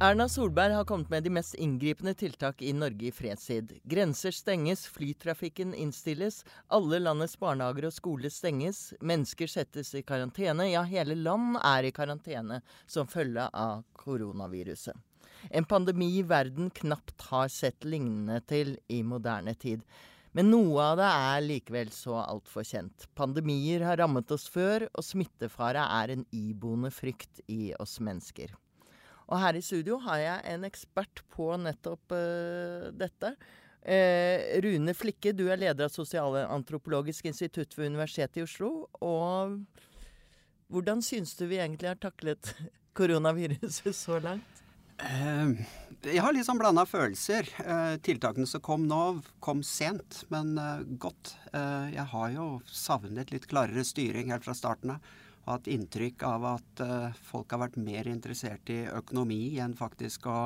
Erna Solberg har kommet med de mest inngripende tiltak i Norge i fredstid. Grenser stenges, flytrafikken innstilles, alle landets barnehager og skoler stenges, mennesker settes i karantene, ja hele land er i karantene som følge av koronaviruset. En pandemi verden knapt har sett lignende til i moderne tid. Men noe av det er likevel så altfor kjent. Pandemier har rammet oss før, og smittefare er en iboende frykt i oss mennesker. Og her i studio har jeg en ekspert på nettopp uh, dette. Uh, Rune Flikke, du er leder av Sosialantropologisk institutt ved Universitetet i Oslo. Og hvordan syns du vi egentlig har taklet koronaviruset så langt? Uh, jeg har litt sånn blanda følelser. tiltakene som kom nå, kom sent, men godt. jeg har jo savnet litt klarere styring helt fra starten av hatt inntrykk av at uh, folk har vært mer interessert i økonomi enn faktisk å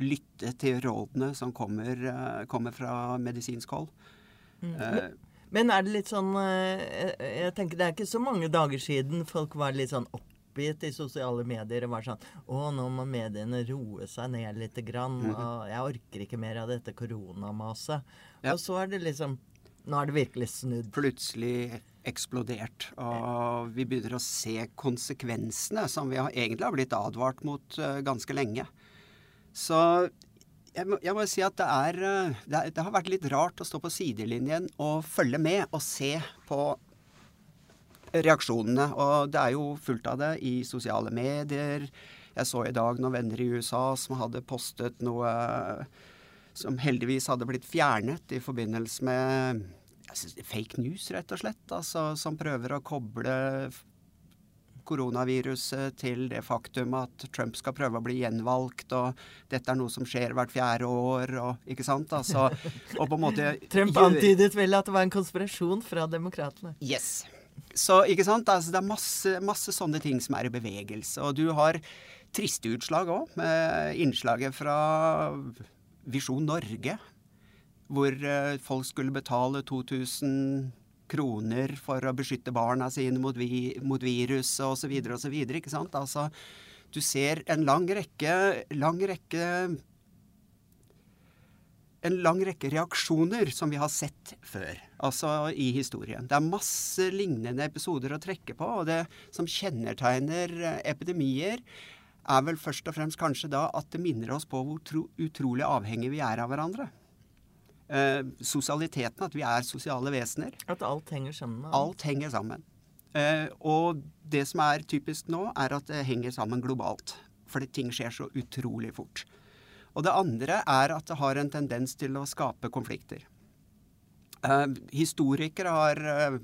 lytte til rådene som kommer, uh, kommer fra medisinsk hold. Mm. Uh, men er det litt sånn Jeg tenker det er ikke så mange dager siden folk var litt sånn oppgitt i sosiale medier og var sånn Å, nå må mediene roe seg ned litt. Grann, mm. og jeg orker ikke mer av dette koronamaset. Ja. Og så er det liksom Nå er det virkelig snudd. Plutselig eksplodert. Og vi begynner å se konsekvensene som vi har, egentlig har blitt advart mot uh, ganske lenge. Så jeg må, jeg må, si at det er, uh, det det har vært litt rart å stå på sidelinjen og følge med og se på reaksjonene. Og det er jo fullt av det i sosiale medier. Jeg så i dag noen venner i USA som hadde postet noe som heldigvis hadde blitt fjernet i forbindelse med fake news, rett og slett. Altså, som prøver å koble koronaviruset til det faktum at Trump skal prøve å bli gjenvalgt, og dette er noe som skjer hvert fjerde år, og ikke sant? Altså, og på en måte Trump antydet vel at det var en konspirasjon fra demokratene. Yes. Så ikke sant? Altså, det er masse, masse sånne ting som er i bevegelse. Og du har triste utslag òg, med innslaget fra Visjon Norge, hvor eh, folk skulle betale 2000 kroner for å beskytte barna sine mot, vi, mot viruset osv. osv. Ikke sant? Altså, du ser en lang rekke, lang rekke en lang rekke reaksjoner som vi har sett før, altså i historien. Det er masse lignende episoder å trekke på, og det som kjennetegner eh, epidemier, er vel først og fremst kanskje da at det minner oss på hvor utrolig avhengige vi er av hverandre eh, sosialiteten, at vi er sosiale vesener. At alt henger sammen? Alt henger sammen. Eh, og det som er typisk nå, er at det henger sammen globalt. Fordi ting skjer så utrolig fort. Og det andre er at det har en tendens til å skape konflikter. Eh, historikere har eh,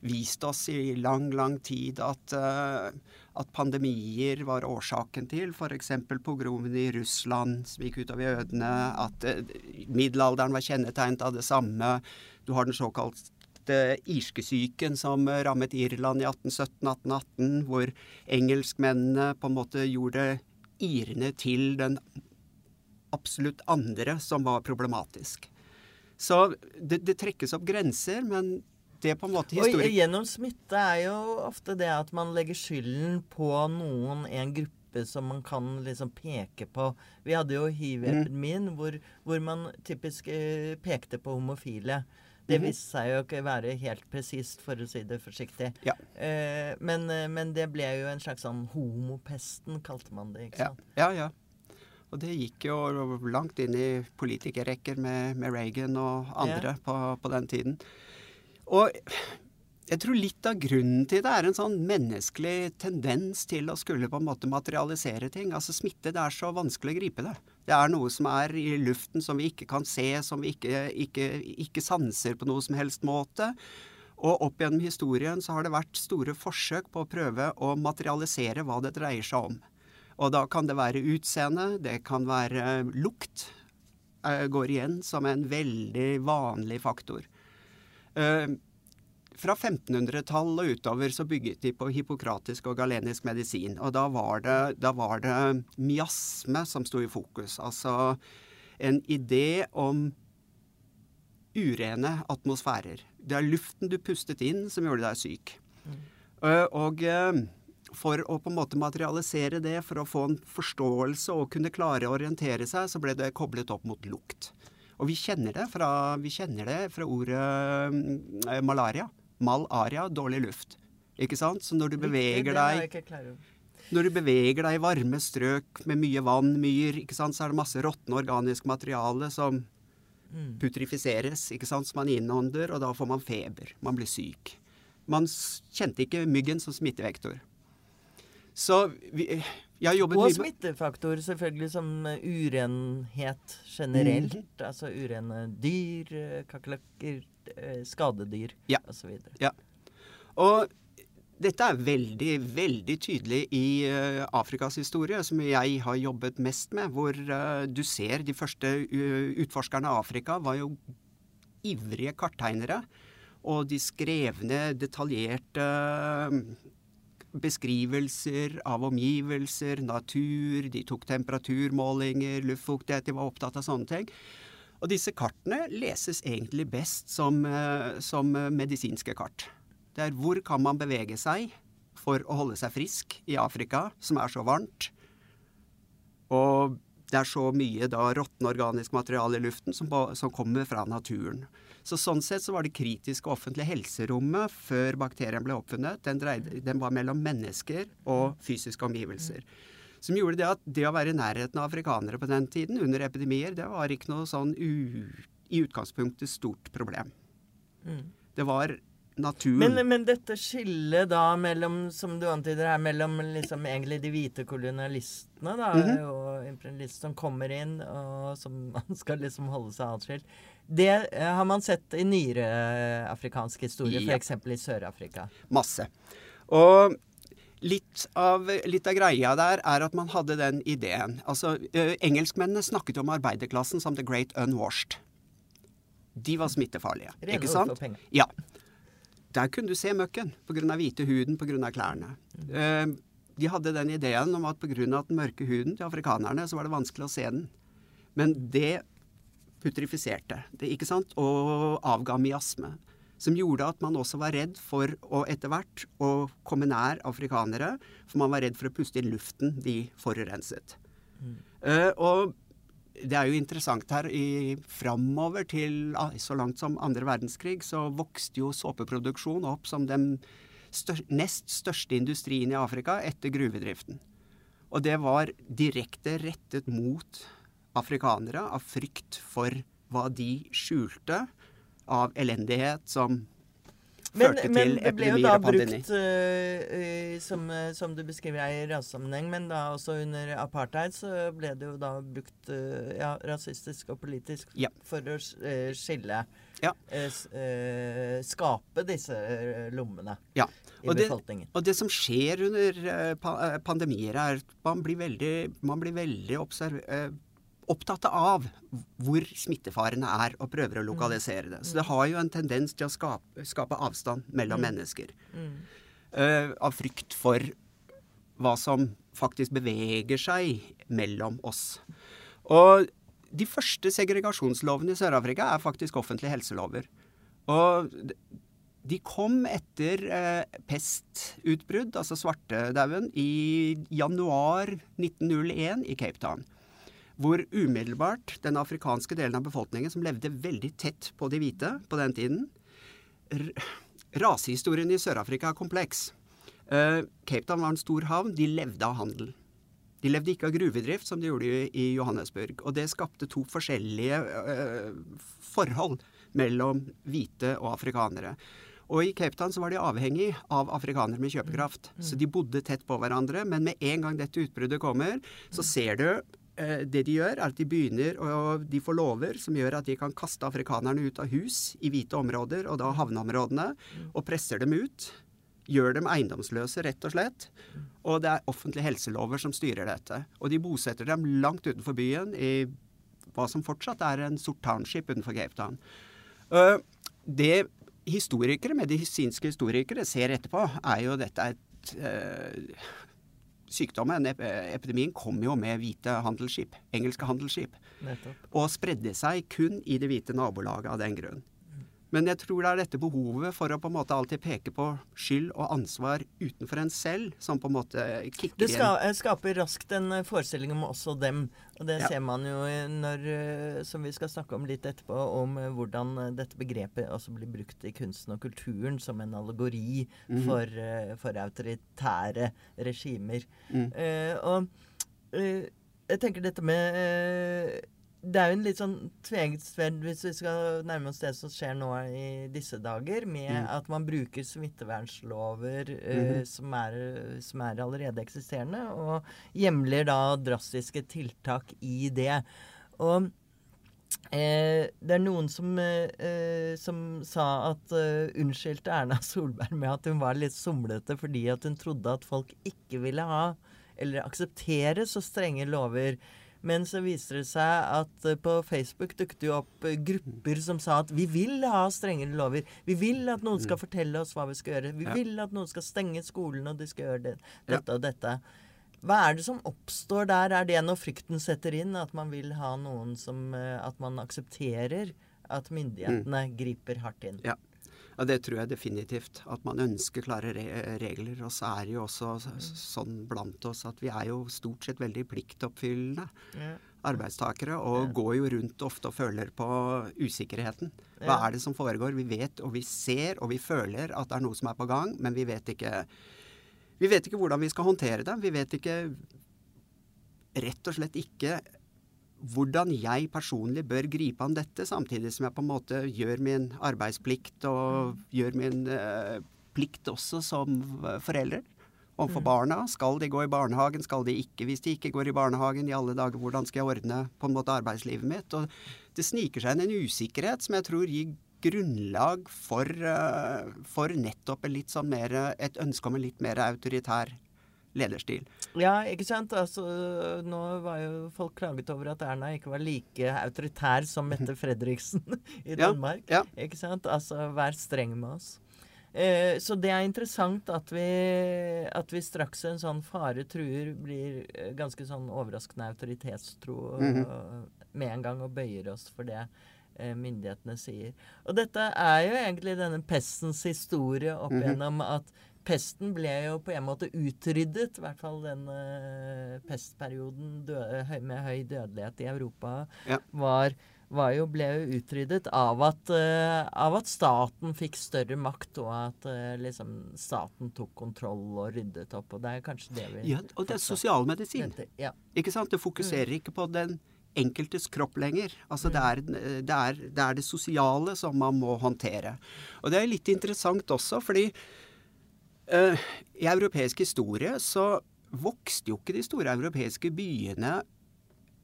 vist oss i lang, lang tid at, uh, at pandemier var årsaken til f.eks. pogromene i Russland som gikk ut av jødene, at uh, middelalderen var kjennetegnet av det samme. Du har den såkalte irskesyken som rammet Irland i 1817-1818, hvor engelskmennene på en måte gjorde irene til den absolutt andre som var problematisk. Så det, det trekkes opp grenser, men det på en måte historikk... Og gjennom smitte er jo ofte det at man legger skylden på noen, en gruppe som man kan liksom peke på. Vi hadde jo hiv-epidemien, mm. hvor, hvor, man typisk eh, pekte på homofile. Det mhm. viste seg jo ikke være helt presist, for å si det forsiktig. Ja. Eh, men, eh, men, det ble jo en slags sånn homopesten, kalte man det. ikke sant? Ja, ja. ja. Og det gikk jo langt inn i politikerrekker med, med Reagan og andre ja. på, på den tiden. Og jeg tror litt av grunnen til det er en sånn menneskelig tendens til å skulle på en måte materialisere ting. Altså smitte, det er så vanskelig å gripe det. Det er noe som er i luften som vi ikke kan se, som vi ikke, ikke, ikke sanser på noe som helst måte. Og opp gjennom historien så har det vært store forsøk på å prøve å materialisere hva det dreier seg om. Og da kan det være utseende, det kan være lukt. Eh, går igjen som en veldig vanlig faktor. Uh, fra 1500-tallet og utover så bygget de på hippokratisk og galenisk medisin. Og da var det, da var det miasme som sto i fokus. Altså en idé om urene atmosfærer. Det er luften du pustet inn som gjorde deg syk. Mm. Og uh, for å på en måte materialisere det, for å få en forståelse og kunne klare å orientere seg, så ble det koblet opp mot lukt. Og vi kjenner det fra, kjenner det fra ordet eh, malaria. Malaria, dårlig luft. Ikke sant? Så når du beveger deg når du beveger deg i varme strøk med mye vann, myr, ikke sant, så er det masse råtne organisk materiale som mm. putrifiseres, ikke sant, som man innånder, og da får man feber. Man blir syk. Man kjente ikke myggen som smittevektor. Så vi, Og smittefaktor, selvfølgelig, som urenhet generelt. Mm. Altså urene dyr, kakerlakker, eh, skadedyr ja. osv. Ja. Og dette er veldig, veldig tydelig i uh, Afrikas historie, som jeg har jobbet mest med. Hvor uh, du ser de første uh, utforskerne av Afrika var jo ivrige karttegnere. Og de skrev ned detaljerte beskrivelser av omgivelser, natur, de tok temperaturmålinger, luftfuktighet, de var opptatt av sånne ting. Og disse kartene leses egentlig best som, eh, som medisinske kart. Det er hvor kan man bevege seg for å holde seg frisk i Afrika, som er så varmt. Og det er så mye da råtne organisk materiale i luften som, som kommer fra naturen. Så Sånn sett så var det kritiske offentlige helserommet før bakterien ble oppfunnet, den, dreide, den var mellom mennesker og fysiske omgivelser. Som gjorde det at det å være i nærheten av afrikanere på den tiden, under epidemier, det var ikke noe sånn u, i utgangspunktet stort problem. Mm. Det var naturen. Men, men, dette skillet da mellom, som du antyder her, mellom liksom egentlig de hvite kolonialistene da, mm -hmm. og imperialister som kommer inn, og som man skal liksom holde seg atskilt det eh, har man sett i nyere eh, afrikansk historie, ja. f.eks. i Sør-Afrika. Masse. Og litt av, litt av, greia der er at man hadde den ideen. Altså, eh, Engelskmennene snakket om arbeiderklassen som the great unwashed. De var smittefarlige. Rene ikke sant? Ja. Der kunne du se møkken pga. hvite huden, pga. klærne. Mm. Uh, de hadde den ideen om at pga. den mørke huden til afrikanerne, så var det vanskelig å se den. Men det putrifiserte det, ikke sant? og avga miasme. Som gjorde at man også var redd for å etter hvert å komme nær afrikanere. For man var redd for å puste inn luften de forurenset. Mm. Uh, og det er jo interessant her. I, framover til så langt som andre verdenskrig så vokste jo såpeproduksjon opp som den stør nest største industrien i Afrika etter gruvedriften. Og det var direkte rettet mot afrikanere av frykt for hva de skjulte av elendighet som førte men til epidemier og pandemi. Men det ble jo da brukt, uh, som, som, du beskriver i rasesammenheng, men da også under apartheid så ble det jo da brukt uh, ja, rasistisk og politisk ja. for å skille ja. Skape disse lommene ja. i befolkningen. Det, og det som skjer under pandemier, er at man blir veldig, man blir veldig observer opptatt av hvor smittefarene er, og prøver å lokalisere det. Så det har jo en tendens til å skape, skape avstand mellom mm. mennesker. Uh, av frykt for hva som faktisk beveger seg mellom oss. Og de første segregasjonslovene i Sør-Afrika er faktisk offentlige helselover. Og de kom etter eh, pestutbrudd, altså svartedauden, i januar 1901 i Cape Town hvor umiddelbart den afrikanske delen av befolkningen, som levde veldig tett på de hvite på den tiden Rasehistorien i Sør-Afrika er kompleks. Uh, Cape Town var en stor havn. De levde av handel. De levde ikke av gruvedrift, som de gjorde i Johannesburg. Og det skapte to forskjellige uh, forhold mellom hvite og afrikanere. Og i Cape Town så var de avhengig av afrikanere med kjøpekraft. Så de bodde tett på hverandre. Men med en gang dette utbruddet kommer, så ser du det de gjør, er at de begynner og de får lover som gjør at de kan kaste afrikanerne ut av hus i hvite områder, og da havneområdene, og presser dem ut. Gjør dem eiendomsløse, rett og slett. Og det er offentlige helselover som styrer dette. Og de bosetter dem langt utenfor byen, i hva som fortsatt er en sort township utenfor Cape Town. Eh, det historikere, medisinske historikere ser etterpå, er jo dette et eh, Sykdommen, ep epidemien, kom jo med hvite handelsskip, engelske handelsskip. Nettopp. Og spredde seg kun i det hvite nabolaget av den grunn. Men jeg tror det er dette behovet for å på en måte alltid peke på skyld og ansvar utenfor en selv, som på en måte kicker Det ska, inn. skaper raskt en eh, forestilling om også dem. Og det Ja. ser man jo når, eh, som vi skal snakke om litt etterpå, om eh, hvordan eh, dette begrepet også blir brukt i kunsten og kulturen som en allegori Mhm. for, eh, for autoritære regimer. Mm. Uh, og uh, jeg tenker dette med eh, Det er jo en litt sånn tveget sverd hvis vi skal nærme oss det som skjer nå i disse dager, med Mm. at man bruker smittevernlover uh, mm -hmm. som, er, som er allerede eksisterende, og hjemler da drastiske tiltak i det. Og Eh, det er noen som, eh, som sa at uh, unnskyldte Erna Solberg med at hun var litt somlete fordi at hun trodde at folk ikke ville ha eller akseptere så strenge lover. Men så viser det seg at eh, på Facebook dukket jo opp eh, grupper som sa at vi vil ha strengere lover. Vi vil at noen skal fortelle oss hva vi skal gjøre. Vi Ja. vil at noen skal stenge skolen, og de skal gjøre det, dette og dette. Hva er det som oppstår der? Er det når frykten setter inn? At man vil ha noen som eh, At man aksepterer at myndighetene griper hardt inn? Ja. Ja, det tror jeg definitivt. At man ønsker klare re regler. Og så er det jo også sånn blant oss at vi er jo stort sett veldig pliktoppfyllende Ja. arbeidstakere. Og Ja. går jo rundt ofte og føler på usikkerheten. Hva Ja. er det som foregår? Vi vet og vi ser og vi føler at det er noe som er på gang, men vi vet ikke Vi vet ikke hvordan vi skal håndtere det. Vi vet ikke rett og slett ikke hvordan jeg personlig bør gripe an dette, samtidig som jeg på en måte gjør min arbeidsplikt og gjør min uh, plikt også som forelder. Overfor barna. Skal de gå i barnehagen, skal de ikke? Hvis de ikke går i barnehagen, i alle dager, hvordan skal jeg ordne på en måte arbeidslivet mitt? Og det sniker seg inn en usikkerhet som jeg tror gir grunnlag for, uh, for nettopp en litt sånn mer, et ønske om en litt mer autoritær lederstil. Ja, ikke sant? Altså, nå var jo folk klaget over at Erna ikke var like autoritær som Mette Fredriksen i Danmark. ja. Ikke sant? Altså, vær streng med oss. Eh, så det er interessant at vi, at vi straks en sånn fare truer blir eh, ganske sånn overraskende autoritetstro mm -hmm. og, med en gang og bøyer oss for det eh, myndighetene sier. Og dette er jo egentlig denne pestens historie opp gjennom igjennom at pesten ble jo på en måte utryddet, i hvert fall den eh, pestperioden døde, med høy dødelighet i Europa Ja. var, var jo, ble jo utryddet av at, eh, av at staten fikk større makt, og at eh, liksom staten tok kontroll og ryddet opp. Og det er kanskje det vi Ja, og det er sosialmedisin. Ja. Ikke sant? Det fokuserer ikke på den enkeltes kropp lenger. Altså det er, det, er, det er det sosiale som man må håndtere. Og det er litt interessant også, fordi i europeisk historie så vokste jo ikke de store europeiske byene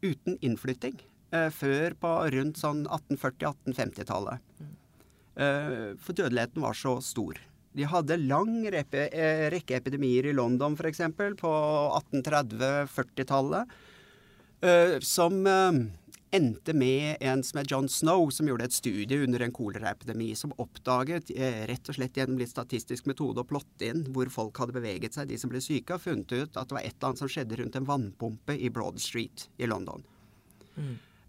uten innflytting eh, før på rundt sånn 1840-1850-tallet. Eh, for dødeligheten var så stor. De hadde lang eh, rekke epidemier i London f.eks. på 1830-40-tallet. eh, som eh, endte med en som er John Snow, som gjorde et studie under en koleraepidemi, som oppdaget eh, rett og slett gjennom litt statistisk metode å plotte inn hvor folk hadde beveget seg, de som ble syke, og funnet ut at det var et eller annet som skjedde rundt en vannpumpe i Broad Street i London.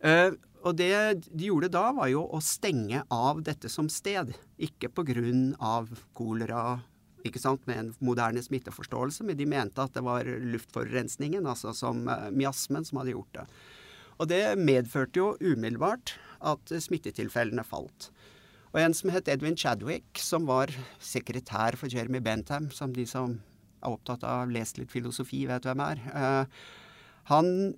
Eh, og det de gjorde da, var jo å stenge av dette som sted. Ikke pga. kolera, ikke sant, med en moderne smitteforståelse, men de mente at det var luftforurensningen, altså som eh, miasmen, som hadde gjort det. Og det medførte jo umiddelbart at smittetilfellene falt. Og en som het Edwin Chadwick, som var sekretær for Jeremy Bentham, som de som er opptatt av lest litt filosofi, vet hvem er. eh, han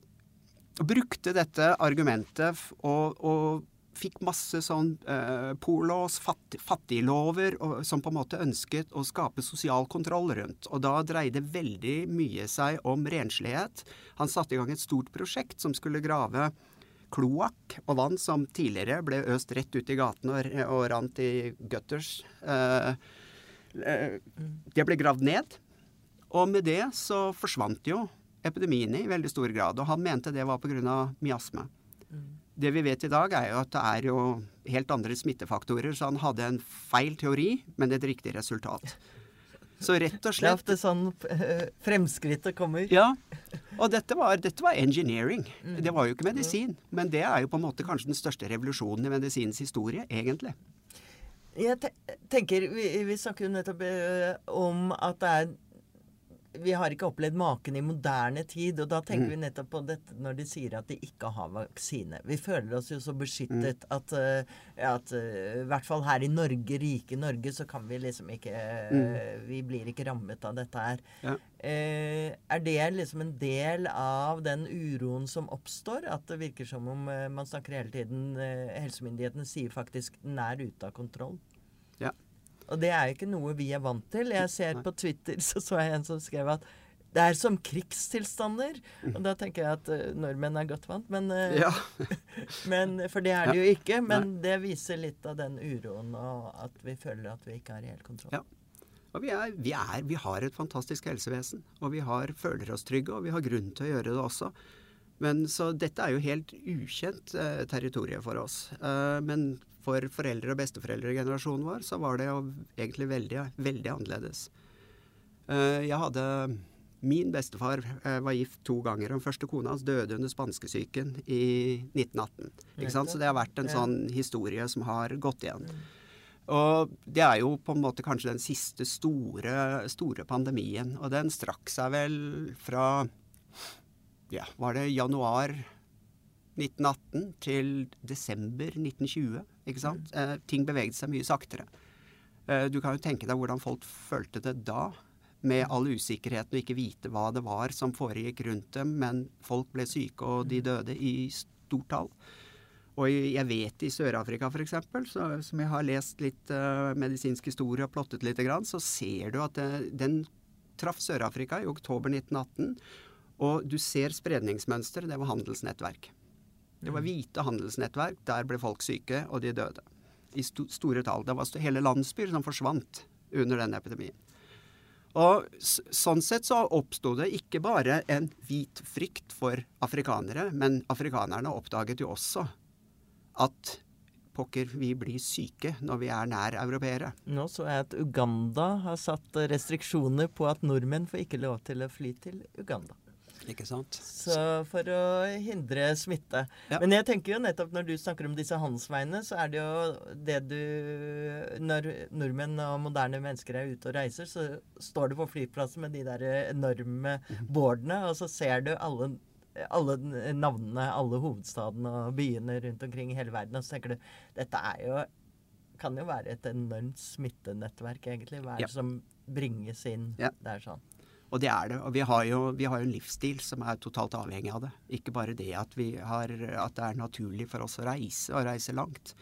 brukte dette argumentet og, og fikk masse sånn eh, polås, fatt, fattiglover, og, som på en måte ønsket å skape sosial kontroll rundt. Og da dreide veldig mye seg om renslighet. Han satte i gang et stort prosjekt som skulle grave kloakk og vann som tidligere ble øst rett ut i gaten og, og rant i gutters. Eh, eh, det ble gravd ned. Og med det så forsvant jo epidemiene i veldig stor grad. Og han mente det var pga. miasme. Det vi vet i dag, er jo at det er jo helt andre smittefaktorer. Så han hadde en feil teori, men et riktig resultat. Så rett og slett Det er ofte sånn eh, fremskrittet kommer. Ja. Og dette var, dette var engineering. Mm. Det var jo ikke medisin. Men det er jo på en måte kanskje den største revolusjonen i medisinens historie, egentlig. Jeg tenker, vi, vi snakker jo nettopp eh, om at det er Vi har ikke opplevd maken i moderne tid. Og da tenker Mm. vi nettopp på dette når de sier at de ikke har vaksine. Vi føler oss jo så beskyttet Mm. at, eh, at eh, i hvert fall her i Norge, rike Norge, så kan vi liksom ikke mm. Vi blir ikke rammet av dette her. Ja. Eh, er det liksom en del av den uroen som oppstår? At det virker som om eh, man snakker hele tiden eh, Helsemyndighetene sier faktisk den er ute av kontroll. Og det er ikke noe vi er vant til. Jeg ser på Twitter så så jeg en som skrev at det er som krigstilstander. Og da tenker jeg at uh, nordmenn er godt vant. Men, uh, Ja. men, for det er det jo ikke. Men det viser litt av den uroen, og at vi føler at vi ikke har helt kontroll. Ja. Og vi, er, vi, er, vi har et fantastisk helsevesen, og vi har, føler oss trygge, og vi har grunn til å gjøre det også. Men Så dette er jo helt ukjent eh, territorium for oss. Eh, men for foreldre- og besteforeldregenerasjonen vår så var det jo egentlig veldig, veldig annerledes. Eh, jeg hadde Min bestefar eh, var gift to ganger. Den første kona hans døde under spanskesyken i 1918. Ikke sant? Så det har vært en sånn historie som har gått igjen. Og det er jo på en måte kanskje den siste store, store pandemien. Og den strakk seg vel fra ja, var det januar 1918 til desember 1920. Ikke sant? Eh, ting beveget seg mye saktere. Eh, du kan jo tenke deg hvordan folk følte det da. Med all usikkerheten og ikke vite hva det var som foregikk rundt dem. Men folk ble syke, og de døde i stort tall. Og jeg vet i Sør-Afrika f.eks., som jeg har lest litt uh, medisinsk historie og plottet litt, så ser du at det, den traff Sør-Afrika i oktober 1918. Og du ser spredningsmønsteret. Det var handelsnettverk. Det var hvite handelsnettverk. Der ble folk syke, og de døde. I st store tall. Det var hele landsbyer som forsvant under den epidemien. Og sånn sett så oppsto det ikke bare en hvit frykt for afrikanere, men afrikanerne oppdaget jo også at pokker, vi blir syke når vi er nær europeere. Nå så jeg at Uganda har satt restriksjoner på at nordmenn får ikke lov til å fly til Uganda. Ikke sant? Så for å hindre smitte. Ja. Men jeg tenker jo nettopp når du snakker om disse handelsveiene, så er det jo det du Når nordmenn og moderne mennesker er ute og reiser, så står du på flyplassen med de der enorme Mhm. boardene, og så ser du alle alle navnene, alle hovedstadene og byene rundt omkring i hele verden, og så tenker du dette er jo kan jo være et enormt smittenettverk, egentlig. Hva er Ja. det som bringes inn? Ja. Det er sånn. Og det er det. Og vi har jo vi har en livsstil som er totalt avhengig av det. Ikke bare det at, har, at det er naturlig for oss å reise, og reise langt.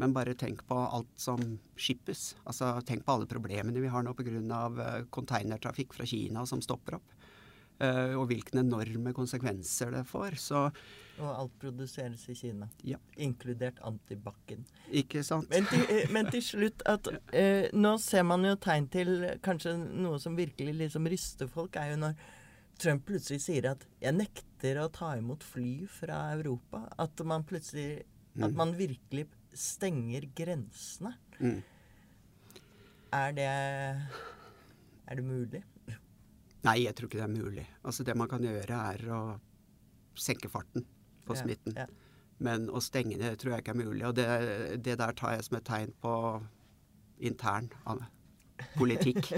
Men bare tenk på alt som skippes. Altså, tenk på alle problemene vi har nå pga. containertrafikk fra Kina som stopper opp. Eh, og hvilke enorme konsekvenser det får. Så Og alt produseres i Kina. Ja. Inkludert antibac-en. ikke sant? Men, til- eh, men til slutt at eh, Nå ser man jo tegn til kanskje noe som virkelig liksom ryster folk, er jo når Trump plutselig sier at 'jeg nekter å ta imot fly fra Europa'. At man plutselig At man virkelig stenger grensene. Mm. Er det Er det mulig? Nei, jeg tror ikke det er mulig. Altså Det man kan gjøre, er å senke farten på Ja, smitten. ja. Men å stenge det tror jeg ikke er mulig. Og det, det der tar jeg som et tegn på intern av- politikk.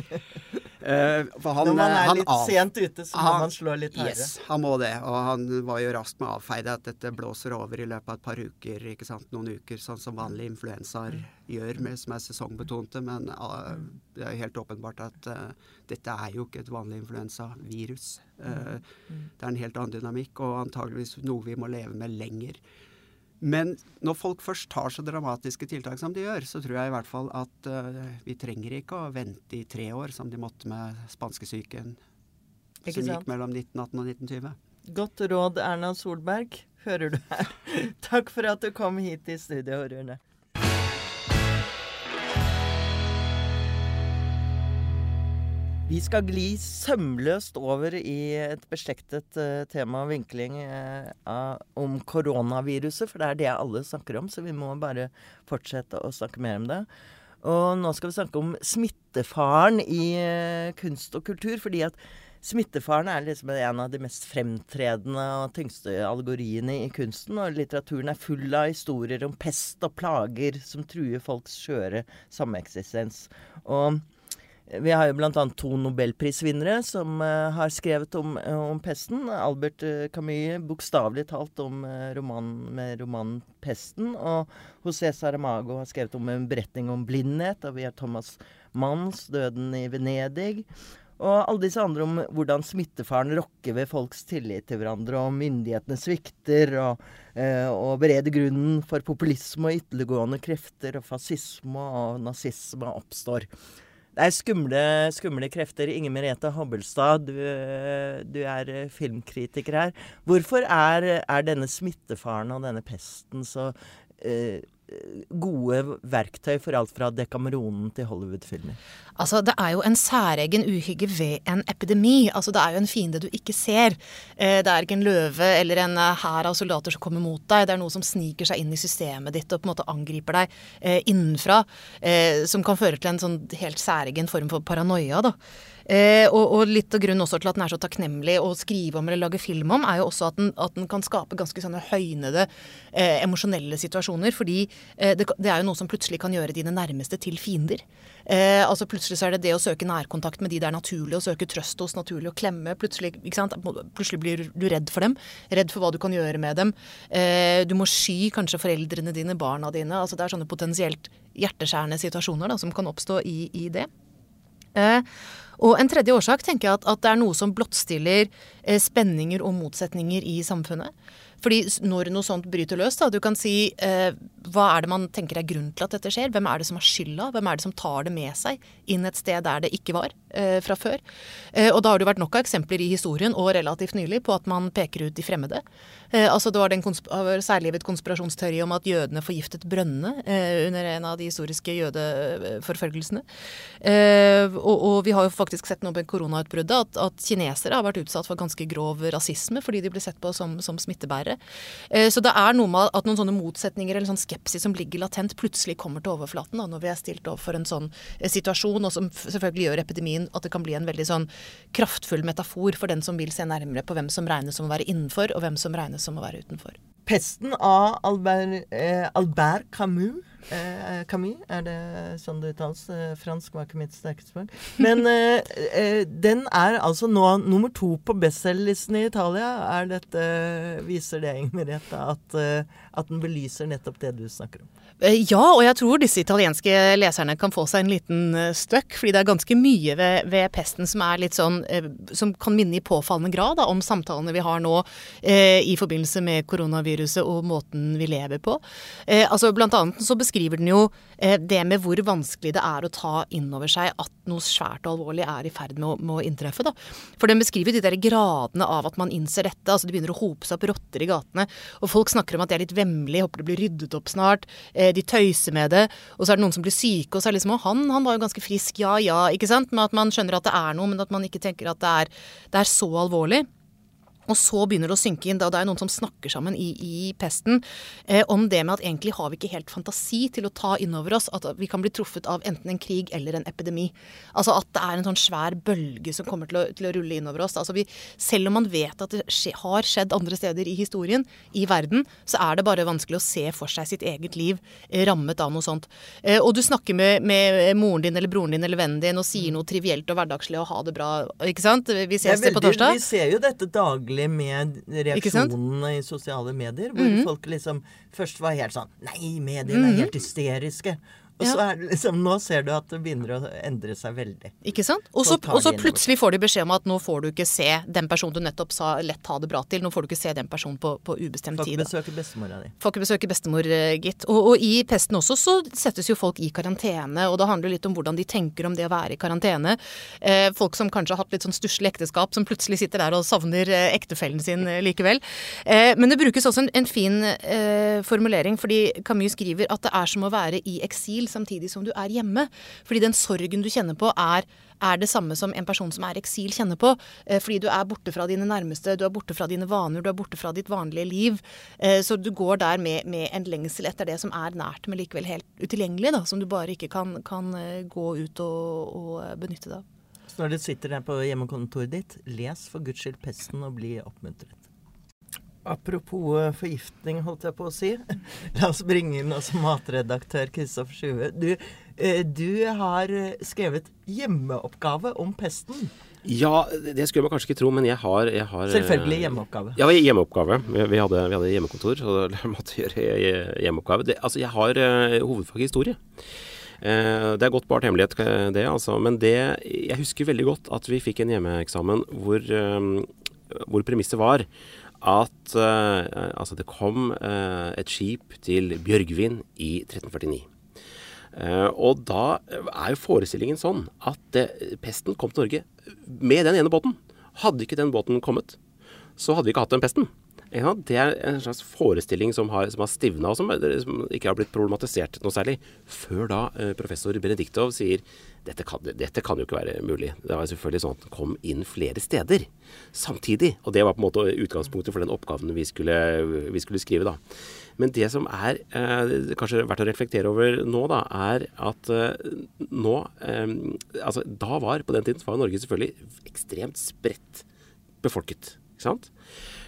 Uh, for han, Når man er han litt av- sent ute, så må han- man slå litt hardere. Yes, han må det. Og han var jo rask med å avfeie at dette blåser over i løpet av et par uker. ikke sant, Noen uker, sånn som vanlige influensaer gjør, med, som er sesongbetonte. Men uh, det er jo helt åpenbart at uh, dette er jo ikke et vanlig influensavirus. Uh, Det er en helt annen dynamikk, og antageligvis noe vi må leve med lenger. Men når folk først tar så dramatiske tiltak som de gjør, så tror jeg i hvert fall at uh, vi trenger ikke å vente i tre år, som de måtte med spanskesyken, som gikk mellom 1918 og 1920. Godt råd, Erna Solberg. Hører du her? Takk for at du kom hit i studio, Rune. Vi skal gli sømløst over i et beslektet uh, tema og vinkling uh, om koronaviruset, for det er det alle snakker om, så vi må bare fortsette å snakke mer om det. Og nå skal vi snakke om smittefaren i uh, kunst og kultur, fordi at smittefaren er liksom en av de mest fremtredende og tyngste allegoriene i kunsten. Og litteraturen er full av historier om pest og plager som truer folks skjøre sameksistens. Og vi har jo bl.a. to nobelprisvinnere som uh, har skrevet om, uh, om, pesten. Albert uh, Camus bokstavelig talt om romanen med romanen 'Pesten'. Og José Saramago har skrevet om en beretning om blindhet. Og vi har Thomas Manns 'Døden i Venedig'. Og alle disse andre om hvordan smittefaren rokker ved folks tillit til hverandre, og myndighetene svikter, og, og bereder grunnen for populisme og ytterliggående krefter, og fascisme og nazisme oppstår. Det er skumle, skumle krefter. Inge Merete Hobbelstad, du, du, er eh, filmkritiker her. Hvorfor er, er, denne smittefaren og denne pesten så eh, gode verktøy for alt fra Dekameronen til Hollywood-filmer? Altså, Det er jo en særegen uhygge ved en epidemi. Altså, Det er jo en fiende du ikke ser. Eh, det er ikke en løve eller en eh, hær av soldater som kommer mot deg. Det er noe som sniker seg inn i systemet ditt og på en måte angriper deg eh, innenfra. Som kan føre til en sånn helt særegen form for paranoia. da. Eh, og, og, litt av grunnen også til at den er så takknemlig å skrive om eller lage film om, er jo også at den, at den kan skape ganske sånne høynede eh, emosjonelle situasjoner. Fordi eh, det, det, er jo noe som plutselig kan gjøre dine nærmeste til fiender. Eh, altså Plutselig så er det det å søke nærkontakt med de det er naturlig å søke trøst hos, naturlig å klemme. Plutselig, plutselig blir du redd for dem. Redd for hva du kan gjøre med dem. Eh, du må sky kanskje foreldrene dine, barna dine. altså Det er sånne potensielt hjerteskjærende situasjoner da, som kan oppstå i, i det. Eh, og en tredje årsak tenker jeg at, at det er noe som blottstiller eh, spenninger og motsetninger i samfunnet. Fordi når noe sånt bryter løs, da, du kan si eh, hva er det man tenker er grunnen til at dette skjer? Hvem er det som har skylda? Hvem er det som tar det med seg inn et sted der det ikke var eh, fra før? Eh, og da har det vært nok av eksempler i historien og relativt nylig på at man peker ut de fremmede. Eh, altså Det var den særlivet konspirasjonsteori om at jødene forgiftet brønnene eh, under en av de historiske jødeforfølgelsene. Eh, og, og, vi har jo faktisk sett nå med koronautbruddet at, at, kinesere har vært utsatt for ganske grov rasisme fordi de ble sett på som, som smittebærere. Eh, så det er noe med at noen sånne motsetninger eller sånn skepsis som ligger latent, plutselig kommer til overflaten da, når vi er stilt overfor en sånn eh, situasjon, og som selvfølgelig gjør epidemien at det kan bli en veldig sånn kraftfull metafor for den som vil se nærmere på hvem som regnes som å være innenfor, og hvem som regnes som å være utenfor. Pesten av Albert, eh, Albert Camus Eh, Camus, er det sånn det uttales? Eh, fransk var ikke mitt sterkeste språk. Men eh, eh, den er altså nå nummer to på bestselgerlisten i Italia. Er dette, viser det, Merete, at, eh, at den belyser nettopp det du snakker om? Eh, ja, og jeg tror disse italienske leserne kan få seg en liten støkk. Fordi det er ganske mye ved, ved pesten som er litt sånn Som kan minne i påfallende grad da, om samtalene vi har nå i forbindelse med koronaviruset og måten vi lever på. altså Blant annet så beskriver beskriver den jo eh, det med hvor vanskelig det er å ta inn over seg at noe svært og alvorlig er i ferd med å, med å inntreffe. Da. For den beskriver de der gradene av at man innser dette. altså Det begynner å hope seg opp rotter i gatene. Og folk snakker om at det er litt vemmelig, håper det blir ryddet opp snart. Eh, de tøyser med det. Og så er det noen som blir syke, og så er det liksom Å, han, han var jo ganske frisk, ja ja, ikke sant? Men at man skjønner at det er noe, men at man ikke tenker at det er, det er så alvorlig. Og så begynner det å synke inn, da det er noen som snakker sammen i, i pesten, eh, om det med at egentlig har vi ikke helt fantasi til å ta inn over oss at vi kan bli truffet av enten en krig eller en epidemi. Altså at det er en sånn svær bølge som kommer til å, til å rulle innover oss. Altså vi, selv om man vet at det skje, har skjedd andre steder i historien, i verden, så er det bare vanskelig å se for seg sitt eget liv eh, rammet av noe sånt. Eh, og du snakker med, med, moren din eller broren din eller vennen din og sier noe trivielt og hverdagslig og ha det bra, ikke sant? Vi ses det på torsdag. Vi ser jo dette daglig daglig med reaksjonene i sosiale medier. Hvor mm. folk liksom først var helt sånn Nei, mediene er mhm. helt hysteriske. Og så er det liksom, Nå ser du at det begynner å endre seg veldig. Ikke sant? Og så, plutselig får de beskjed om at nå får du ikke se den personen du nettopp sa lett ha det bra til. Nå får du ikke se den personen på, på ubestemt tid. Får ikke besøke bestemora di. Får ikke besøke bestemor, eh, gitt. Og, og, i pesten også så settes jo folk i karantene. Og det handler litt om hvordan de tenker om det å være i karantene. Eh, folk som kanskje har hatt litt sånn stusslig ekteskap, som plutselig sitter der og savner eh, ektefellen sin eh, likevel. Eh, men det brukes også en, en fin eh, formulering, fordi Camus skriver at det er som å være i eksil samtidig som du er hjemme. Fordi den sorgen du kjenner på, er, er det samme som en person som er eksil kjenner på. Eh, fordi du er borte fra dine nærmeste, du er borte fra dine vaner, du er borte fra ditt vanlige liv. Eh, så du går der med, med en lengsel etter det som er nært, men likevel helt utilgjengelig. Da, som du bare ikke kan, kan eh, gå ut og, og benytte deg av. Så når du sitter der på hjemmekontoret ditt, les for guds skyld pesten og bli oppmuntret. Apropos eh, forgiftning, holdt jeg på å si. La oss bringe inn også matredaktør Kristoffer Sjue. Du, eh, du har eh, skrevet hjemmeoppgave om pesten. Ja, det skulle man kanskje ikke tro, men jeg har, jeg har Selvfølgelig hjemmeoppgave. Ja, hjemmeoppgave. Vi, vi, hadde, vi hadde hjemmekontor, så da måtte gjøre hjemmeoppgave. Det, altså, jeg har hovedfag i historie. Det er godt bart hemmelighet, det, altså. Men det Jeg husker veldig godt at vi fikk en hjemmeeksamen hvor, hvor premisset var at uh, altså det kom uh, et skip til Bjørgvin i 1349. Uh, og da er jo forestillingen sånn at pesten kom til Norge med den ene båten. Hadde ikke den båten kommet, så hadde vi ikke hatt den pesten. Ja, det er en slags forestilling som har, som har stivna, og som, som, ikke har blitt problematisert noe særlig. Før da eh, professor Benediktov sier dette kan, dette kan jo ikke være mulig. Det var selvfølgelig sånn at den kom inn flere steder samtidig. Og det var på en måte utgangspunktet for den oppgaven vi skulle, vi skulle skrive, da. Men det som er eh, kanskje verdt å reflektere over nå, da, er at eh, nå eh, Altså da var, på den tiden, var Norge selvfølgelig ekstremt spredt befolket. Ikke sant?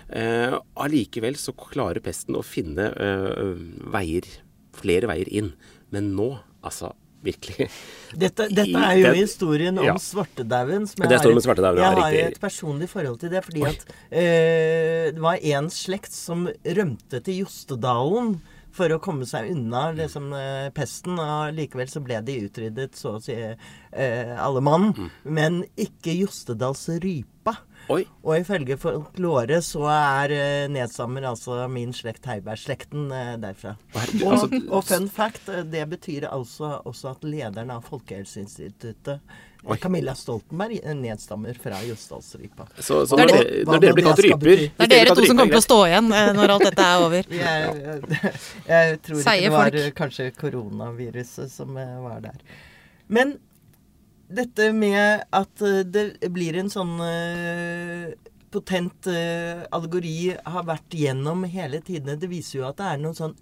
Eh, allikevel så klarer pesten å finne eh, veier, flere veier inn. Men nå, altså virkelig Dette, dette er jo historien om ja. svartedauden. Det er historien om svartedauden, Jeg har et personlig forhold til det. Fordi Oi. at eh, det var en slekt som rømte til Jostedalen for å komme seg unna liksom, eh, pesten. Og likevel så ble de utryddet, så å si, eh, alle mann. Mm. Men ikke Jostedals rypa. Oi. Og ifølge folklore så er uh, nedstammer altså min slekt Heiberg-slekten uh, derfra. Og, altså, og, fun fact, det betyr altså også at lederen av Folkehelseinstituttet Oi. Camilla Stoltenberg nedstammer fra Jostdalsrypa. Så, så når, det, når dere blir kalt ryper Det er dere to som kommer til å stå igjen når alt dette er over. Jeg, jeg, jeg tror ikke det var kanskje koronaviruset som var der. Men dette med at eh, det blir en sånn potent allegori har vært gjennom hele tidene. Det viser jo at det er noen sånn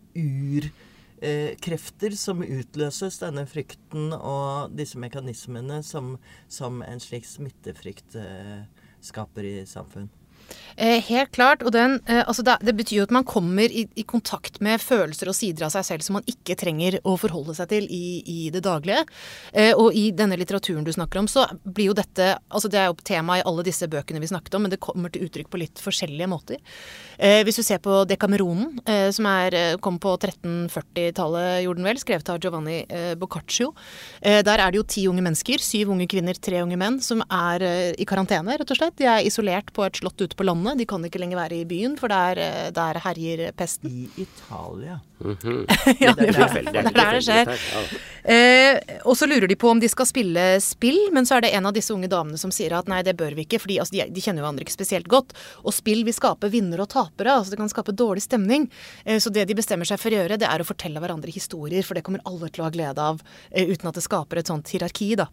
urkrefter krefter som utløses, denne frykten og disse mekanismene som, som en slik smittefrykt skaper i samfunn. Eh, helt klart. Og den, eh, altså det, det, betyr jo at man kommer i, i, kontakt med følelser og sider av seg selv som man ikke trenger å forholde seg til i, i det daglige. Eh, og i denne litteraturen du snakker om, så blir jo dette altså Det er jo tema i alle disse bøkene vi snakket om, men det kommer til uttrykk på litt forskjellige måter. Eh, hvis du ser på Dekameronen, eh, som er, eh, kom på 1340-tallet, gjorde den vel, skrevet av Giovanni Boccaccio. der er det jo ti unge mennesker, syv unge kvinner, tre unge menn, som er i karantene, rett og slett. De er isolert på et slott ute på landet. De kan ikke lenger være i byen, for der, der herjer pesten. I Italia. Mm -hmm. ja, det, er, det er der det skjer. Eh, og så lurer de på om de skal spille spill, men så er det en av disse unge damene som sier at nei, det bør vi ikke, fordi altså, de, de, kjenner jo hverandre ikke spesielt godt. Og spill vil skape vinner og tapere, altså det kan skape dårlig stemning. Eh, så det de bestemmer seg for å gjøre, det er å fortelle hverandre historier, for det kommer alle til å ha glede av, eh, uten at det skaper et sånt hierarki, da.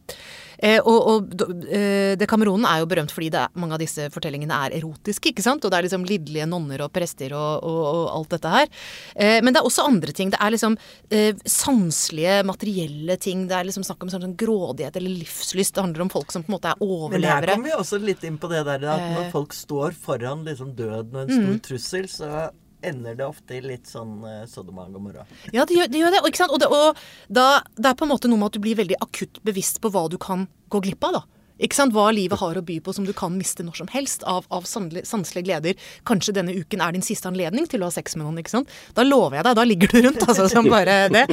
Eh, og, og eh, Dekameronen er jo berømt fordi er, mange av disse fortellingene er erotiske, ikke sant? Og det er liksom lidderlige nonner og prester og, og, og alt dette her. Eh, men det er også andre ting. Det er liksom eh, sanselige, materielle ting. Det er liksom snakk om sånn, sånn, grådighet eller livslyst. Det handler om folk som på en måte er overlevere. Men her kommer vi også litt inn på det der at når eh. folk står foran liksom døden og en stor mm. trussel, så ender det ofte i litt sånn uh, Sodoma og Gomorra. Ja, det gjør det. Gjør det sant? Og, det, og da, det er på en måte noe med at du blir veldig akutt bevisst på hva du kan gå glipp av. da. Ikke sant? Hva livet har å by på som du kan miste når som helst av, av sanselige gleder. Kanskje denne uken er din siste anledning til å ha sex med noen. ikke sant? Da lover jeg deg, da ligger du rundt, altså, som bare det.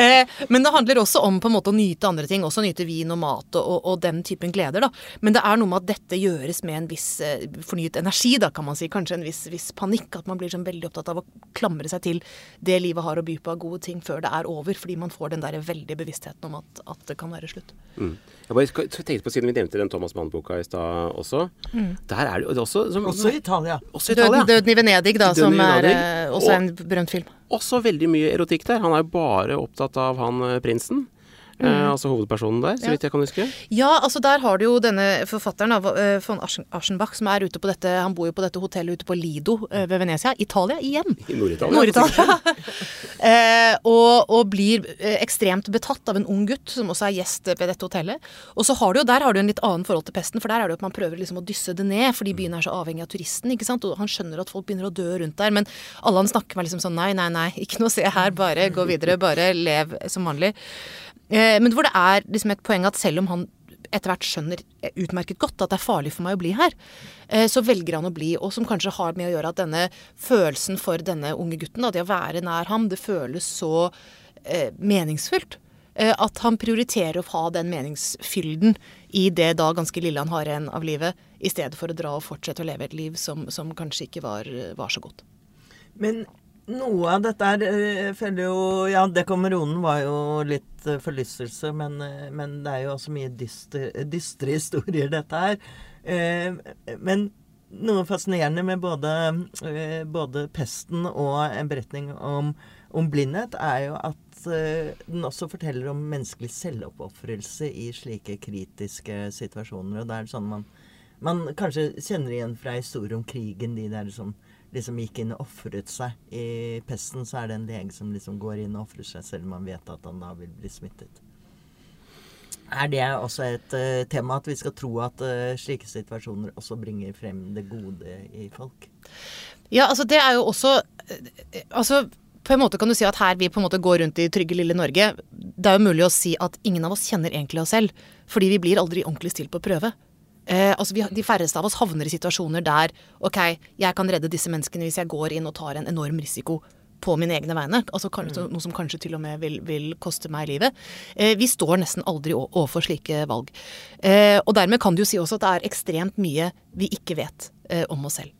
Eh, men det handler også om på en måte å nyte andre ting. Også nyte vin og mat og, og, den typen gleder. da. Men det er noe med at dette gjøres med en viss eh, fornyet energi, da, kan man si. Kanskje en viss, viss, panikk. At man blir sånn veldig opptatt av å klamre seg til det livet har å by på av gode ting før det er over. Fordi man får den der veldige bevisstheten om at, at det kan være slutt. Mm. Jeg bare tenkte på, Siden vi nevnte den Thomas Mann-boka i stad også. Mm. Der er det også som, Også i Italia. Også Italia. Døden, Døden, i Venedig, da, Døden som er uh, også og, en berømt film. også veldig mye erotikk der. Han er jo bare opptatt av han eh, Eh, altså hovedpersonen der, så Ja. vidt jeg kan huske. Ja, altså der har du jo denne forfatteren eh, von Aschenbach som er ute på dette Han bor jo på dette hotellet ute på Lido eh, ved Venezia. Italia igjen. I Nord-Italia. Nord-Italia. eh, og, og blir ekstremt betatt av en ung gutt som også er gjest ved dette hotellet. Og så har du jo der har du en litt annen forhold til pesten, for der er det jo at man prøver liksom å dysse det ned, fordi byen er så avhengig av turisten. ikke sant? Og han skjønner at folk begynner å dø rundt der, men alle han snakker med liksom sånn nei, nei, nei, ikke noe å se her, bare gå videre, bare lev som vanlig. Eh, men hvor det er liksom et poeng at selv om han etter hvert skjønner utmerket godt at det er farlig for meg å bli her, eh, så velger han å bli. Og som kanskje har med å gjøre at denne følelsen for denne unge gutten, da, det å være nær ham, det føles så eh, meningsfullt. At han prioriterer å ha den meningsfylden i det da ganske lille han har igjen av livet, i stedet for å dra og fortsette å leve et liv som, som kanskje ikke var, var så godt. Men noe av dette er jeg føler jo Ja, Dekomeronen var jo litt eh, forlystelse, men, eh, men det er jo også mye dystre, dystre historier, dette her. Eh, men noe fascinerende med både, eh, både pesten og en beretning om, om blindhet, er jo at eh, den også forteller om menneskelig selvoppofrelse i slike kritiske situasjoner. Og det er sånn man, man kanskje kjenner igjen fra historier om krigen, de der liksom gikk inn og ofret seg. I pesten så er det en lege som liksom går inn og ofrer seg, selv om han vet at han da vil bli smittet. Er det også et uh, tema at vi skal tro at uh, slike situasjoner også bringer frem det gode i folk? Ja, altså det er jo også eh, Altså på en måte kan du si at her vi på en måte går rundt i trygge lille Norge. Det er jo mulig å si at ingen av oss kjenner egentlig oss selv. Fordi vi blir aldri ordentlig stilt på prøve. Eh, altså vi, De færreste av oss havner i situasjoner der ok, jeg kan redde disse menneskene hvis jeg går inn og tar en enorm risiko på mine egne vegne. Altså kanskje, Noe som kanskje til og med vil, vil koste meg livet. Eh, vi står nesten aldri overfor slike valg. Eh, og dermed kan du jo si også at det er ekstremt mye vi ikke vet eh, om oss selv.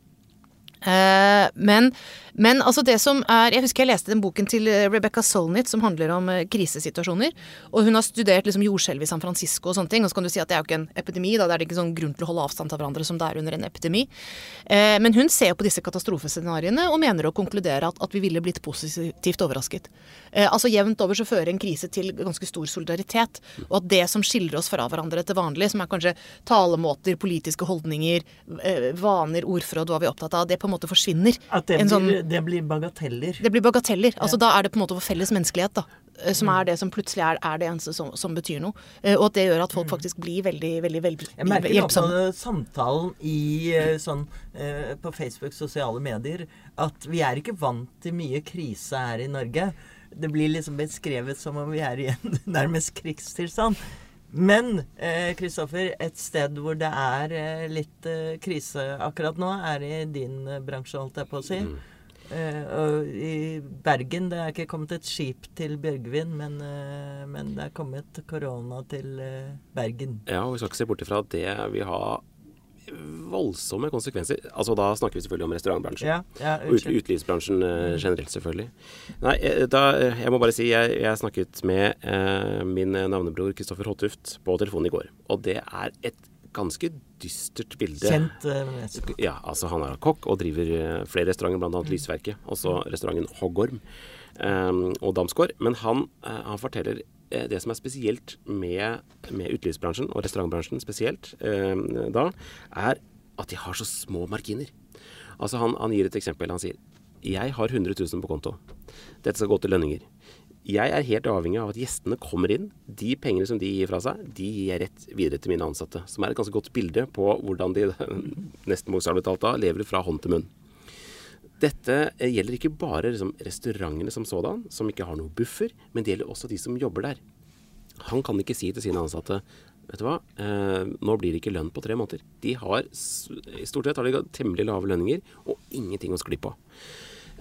Eh, men, men altså det som er Jeg husker jeg leste den boken til eh, Rebecca Solnit som handler om eh, krisesituasjoner. Og hun har studert liksom jordskjelv i San Francisco og sånne ting. Og så kan du si at det er jo ikke en epidemi, da det er ikke sånn grunn til å holde avstand til hverandre som det er under en epidemi. Men hun ser på disse katastrofescenarioene og mener å konkludere at, at vi ville blitt positivt overrasket. Altså jevnt over så fører en krise til ganske stor solidaritet. Og at det som skiller oss fra hverandre til vanlig, som er kanskje talemåter, politiske holdninger, vaner, ordforråd, hva vi er opptatt av, det på en måte forsvinner. At det, En blir, sånn- det blir bagateller. Det blir bagateller. altså Da er det på en måte vår felles menneskelighet da, som som er det som plutselig er, er det eneste som, som betyr noe. Eh, Og at det gjør at folk faktisk blir veldig veldig, veldig Jeg merker nå på samtalen i eh, sånn eh, på Facebook, sosiale medier, at vi er ikke vant til mye krise her i Norge. Det blir liksom beskrevet som om vi er i en nærmest krigstilstand. Men Kristoffer, et sted hvor det er eh, litt eh, krise akkurat nå, er i din eh, bransje, holdt jeg på å si. Eh, og I Bergen det er ikke kommet et skip til Bjørgvin, men, eh, men det er kommet korona til eh, Bergen. Ja, og vi skal ikke se bort ifra at det vil ha voldsomme konsekvenser. Altså Da snakker vi selvfølgelig om restaurantbransjen. Ja, ja, og ut, utelivsbransjen eh, generelt, selvfølgelig. Nei, eh, da, eh, jeg må bare si jeg, jeg snakket med eh, min navnebror Kristoffer Håtuft på telefonen i går. Og det er et ganske dystert bilde. Kjent eh, menneske. Ja, altså han er kokk og driver eh, flere restauranter, bl.a. Lysverket. Også restauranten Hoggorm um, og Damsgård. Men han, eh, han forteller eh, det som er spesielt med, med utelivsbransjen, og restaurantbransjen spesielt eh, da, er at de har så små marginer. Altså han, han gir et eksempel. Han sier jeg har 100 000 på konto. Dette skal gå til lønninger. Jeg er helt avhengig av at gjestene kommer inn. De pengene som de gir fra seg, de gir jeg rett videre til mine ansatte. Som er et ganske godt bilde på hvordan de nesten bokstavelig talt da lever fra hånd til munn. Dette eh, gjelder ikke bare liksom, restaurantene som sådan, som ikke har noe buffer, men det gjelder også de som jobber der. Han kan ikke si til sine ansatte Vet du hva, eh, nå blir det ikke lønn på tre måneder. De har, I stort sett har de temmelig lave lønninger og ingenting å skli på.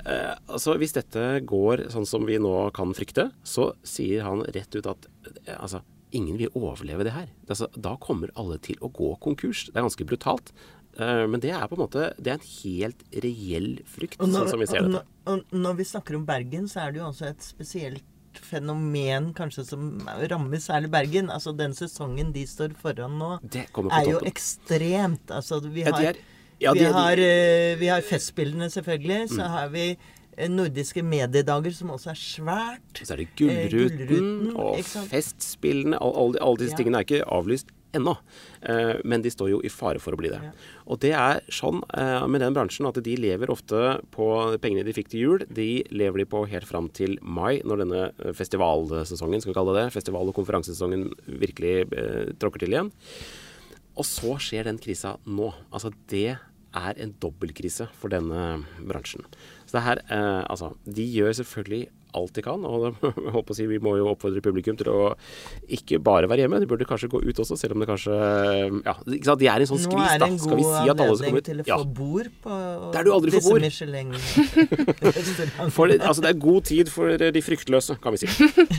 Eh, altså Hvis dette går sånn som vi nå kan frykte, så sier han rett ut at eh, altså, ingen vil overleve det her. Altså, da kommer alle til å gå konkurs. Det er ganske brutalt. Eh, men det er på en måte Det er en helt reell frykt, når, sånn som vi ser dette. når- når vi snakker om Bergen, så er det jo også et spesielt fenomen kanskje som rammer særlig Bergen. Altså den sesongen de står foran nå, er jo ekstremt. Altså vi har, ja, er- ja, vi, har eh, vi har festspillene, selvfølgelig. Så har vi eh, nordiske mediedager, som også er svært. Så er det Eh, Gullruten, Gullruten, og? Festspillene. Alle, alle disse Ja. tingene er ikke avlyst ennå. Eh, men de står jo i fare for å bli det. Og det er sånn eh, med den bransjen at de lever ofte på pengene de fikk til jul. De lever de på helt fram til mai, når denne eh, festivalsesongen, skal vi kalle det det, festival- og konferansesesongen virkelig tråkker til igjen. Og så skjer den krisa nå. Altså det er en dobbeltkrise for denne bransjen. Så det her, eh, altså, De gjør selvfølgelig alt de kan. og håper å si, Vi må jo oppfordre publikum til å ikke bare være hjemme. De burde kanskje gå ut også, selv om det kanskje ja, ikke sant? De er i en sånn Nå skvis, er da. Skal vi si at alle skal en komme ut? til å Ja. få bord på Der du aldri får disse bord. Michelin-restaurantene. For det, altså, det er god tid for de fryktløse, kan vi si.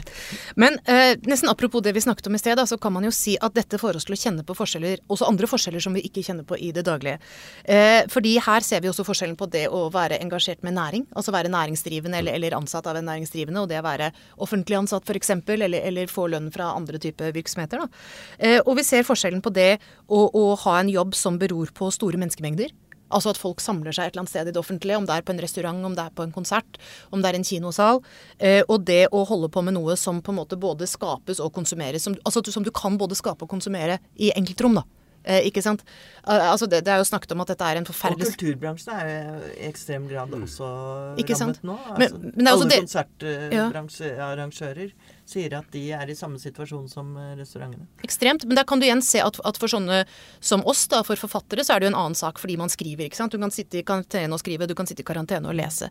Men eh, nesten apropos det vi snakket om i sted, da, så kan man jo si at dette får oss til å kjenne på forskjeller, også andre forskjeller som vi ikke kjenner på i det daglige. Eh, fordi her ser vi også forskjellen på det å være engasjert med næring, altså være næringsdrivende eller, eller ansatt av en næringsdrivende, og det å være offentlig ansatt f.eks., eller, eller få lønn fra andre typer virksomheter. Da. Eh, og vi ser forskjellen på det å, å ha en jobb som beror på store menneskemengder. Altså at folk samler seg et eller annet sted i det offentlige, om det er på en restaurant, om det er på en konsert, om det er en kinosal. Eh, og det å holde på med noe som på en måte både skapes og konsumeres. Som, altså som du kan både skape og konsumere i enkeltrom, da. Eh, ikke sant? Eh, altså det, det er jo snakket om at dette er en forferdelig Og kulturbransjen er jo i ekstrem grad også Ikke rammet nå. Altså, men det også alle konsertarrangører. konsertarrangører sier at de er i samme situasjon som eh, restaurantene. ekstremt. Men der kan du igjen se at, at for sånne som oss, da, for forfattere, så er det jo en annen sak fordi man skriver. ikke sant? Du kan sitte i karantene og skrive, du kan sitte i karantene og lese.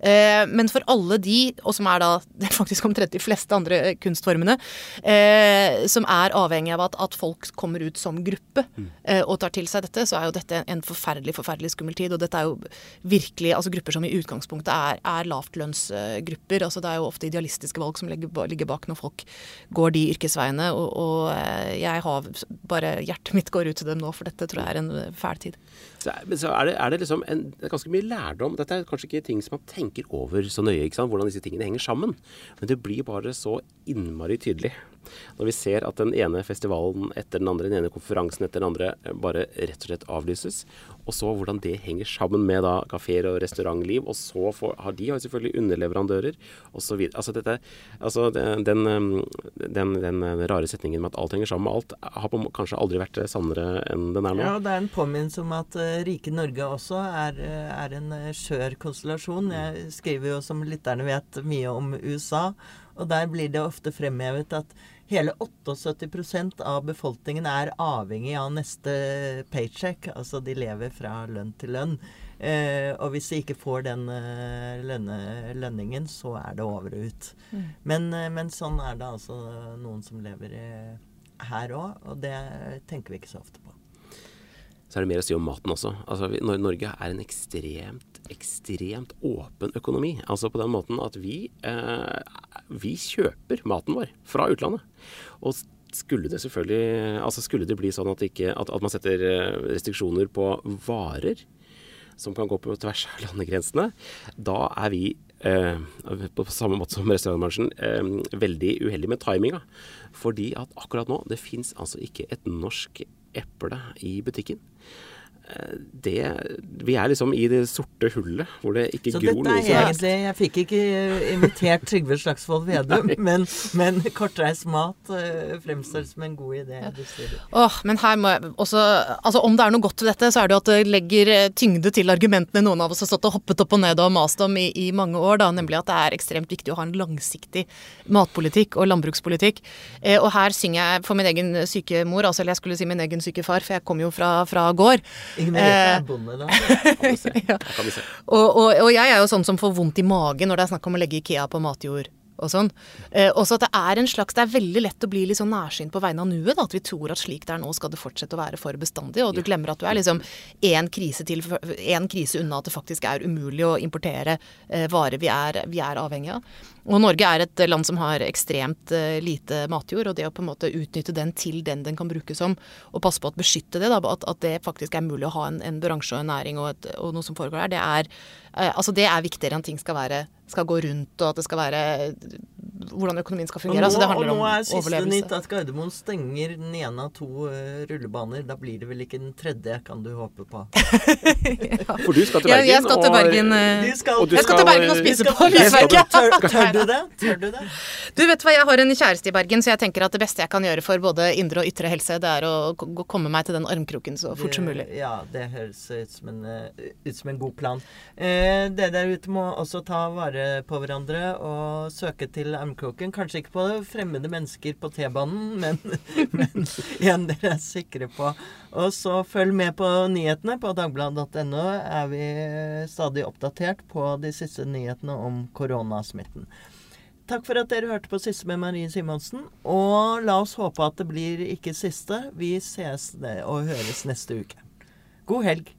Eh, men for alle de, og som er da faktisk omtrent de fleste andre eh, kunstformene, eh, som er avhengig av at, at folk kommer ut som gruppe eh, og tar til seg dette, så er jo dette en forferdelig, forferdelig skummel tid. Og dette er jo virkelig altså grupper som i utgangspunktet er, er lavtlønnsgrupper. Altså det er jo ofte idealistiske valg som ligger, ba- ligger når folk går de yrkesveiene. Og, og eh, jeg har bare Hjertet mitt går ut til dem nå, for dette tror jeg er en eh, fæl tid. Så, så er det, er det liksom en, det er ganske mye lærdom. Dette er kanskje ikke ting som man tenker over så nøye, hvordan disse tingene henger sammen. Men det blir bare så innmari tydelig. Når vi ser at den ene festivalen etter den andre, den ene konferansen etter den andre eh, bare rett og slett avlyses. Og så hvordan det henger sammen med da kafeer og restaurantliv. Og så får, har de selvfølgelig underleverandører osv. Altså dette Altså den, den, den, den rare setningen med at alt henger sammen med alt, har på, kanskje aldri vært sannere enn den er nå. Ja, det er en påminnelse om at eh, rike Norge også er, eh, er en eh, skjør konstellasjon. Jeg skriver jo, som lytterne vet, mye om USA. Og der blir det ofte fremhevet at hele 78% av befolkningen er avhengig av neste paycheck. Altså de lever fra lønn til lønn. Eh, og hvis de ikke får den eh, lønne, lønningen, så er det over og ut. Men, eh, men sånn er det altså noen som lever eh, her òg, og det tenker vi ikke så ofte på. Så er det mer å si om maten også. Altså, vi, Norge er en ekstremt, ekstremt åpen økonomi. Altså på den måten at vi, eh, vi kjøper maten vår fra utlandet. Og skulle det selvfølgelig Altså skulle det bli sånn at, ikke, at, at man setter eh, restriksjoner på varer som kan gå på tvers av landegrensene, da er vi eh, på samme måte som restaurantbransjen eh, veldig uheldige med timinga. Fordi at akkurat nå, det fins altså ikke et norsk eple i butikken. Eh, Det, vi er liksom i det sorte hullet hvor det ikke Så gror noe er som helst. egentlig Jeg fikk ikke eh, invitert Trygve Slagsvold Vedum, men, men kortreist mat uh, fremstår som en god idé. Ja. Åh, men her må jeg også Altså om det er noe godt ved dette, så er det jo at det legger eh, tyngde til argumentene noen av oss har stått og hoppet opp og ned og mast om i, i mange år, da, nemlig at det er ekstremt viktig å ha en langsiktig matpolitikk og landbrukspolitikk. Eh, og her synger jeg for min egen syke mor, altså eller jeg skulle si min egen syke far, for jeg kom jo fra, fra gård. Eh, er bonde, da. ja. Her kan vi se. Og, og, og jeg er jo sånn som får vondt i magen når det er snakk om å legge Ikea på matjord. Og sånn. Eh, også at det er en slags, det er veldig lett å bli litt sånn nærsynt på vegne av nuet. At vi tror at slik det er nå skal det fortsette å være for bestandig. Og du glemmer at du er liksom én krise, til, en krise unna at det faktisk er umulig å importere eh, varer vi er, vi er avhengig av. Og Norge er et land som har ekstremt eh, lite matjord. Og det å på en måte utnytte den til den den kan brukes som, og passe på å beskytte det, da, at, at det faktisk er mulig å ha en, en bransje og en næring og, et, og noe som foregår der, det er, eh, altså det er viktigere enn ting skal være skal gå rundt, og at det skal være hvordan økonomien skal fungere. nå, altså det handler og handler nå er siste nytt at Gardermoen stenger den ene av to uh, rullebaner. Da blir det vel ikke den tredje, kan du håpe på. For du skal til Bergen. Bergen. jeg skal til og- Bergen. eh, De skal, Og du jeg skal til Bergen og spise skal- på Lysverket. Tør, tør du det? Tør du det? Du vet hva, Jeg har en kjæreste i Bergen, så jeg tenker at det beste jeg kan gjøre for både indre og ytre helse, det er å komme meg til den armkroken så fort som mulig. Ja, det høres ut som en, eh, ut som en god plan. Eh, dere der ute må også ta vare på hverandre og søke til armkroken. Kanskje ikke på fremmede mennesker på T-banen, men, men en dere er sikre på. Og så følg med på nyhetene. På dagbladet.no er vi stadig oppdatert på de siste nyhetene om koronasmitten. Takk for at dere hørte på Siste med Marie Simonsen. Og la oss håpe at det blir ikke siste. Vi ses og høres neste uke. God helg.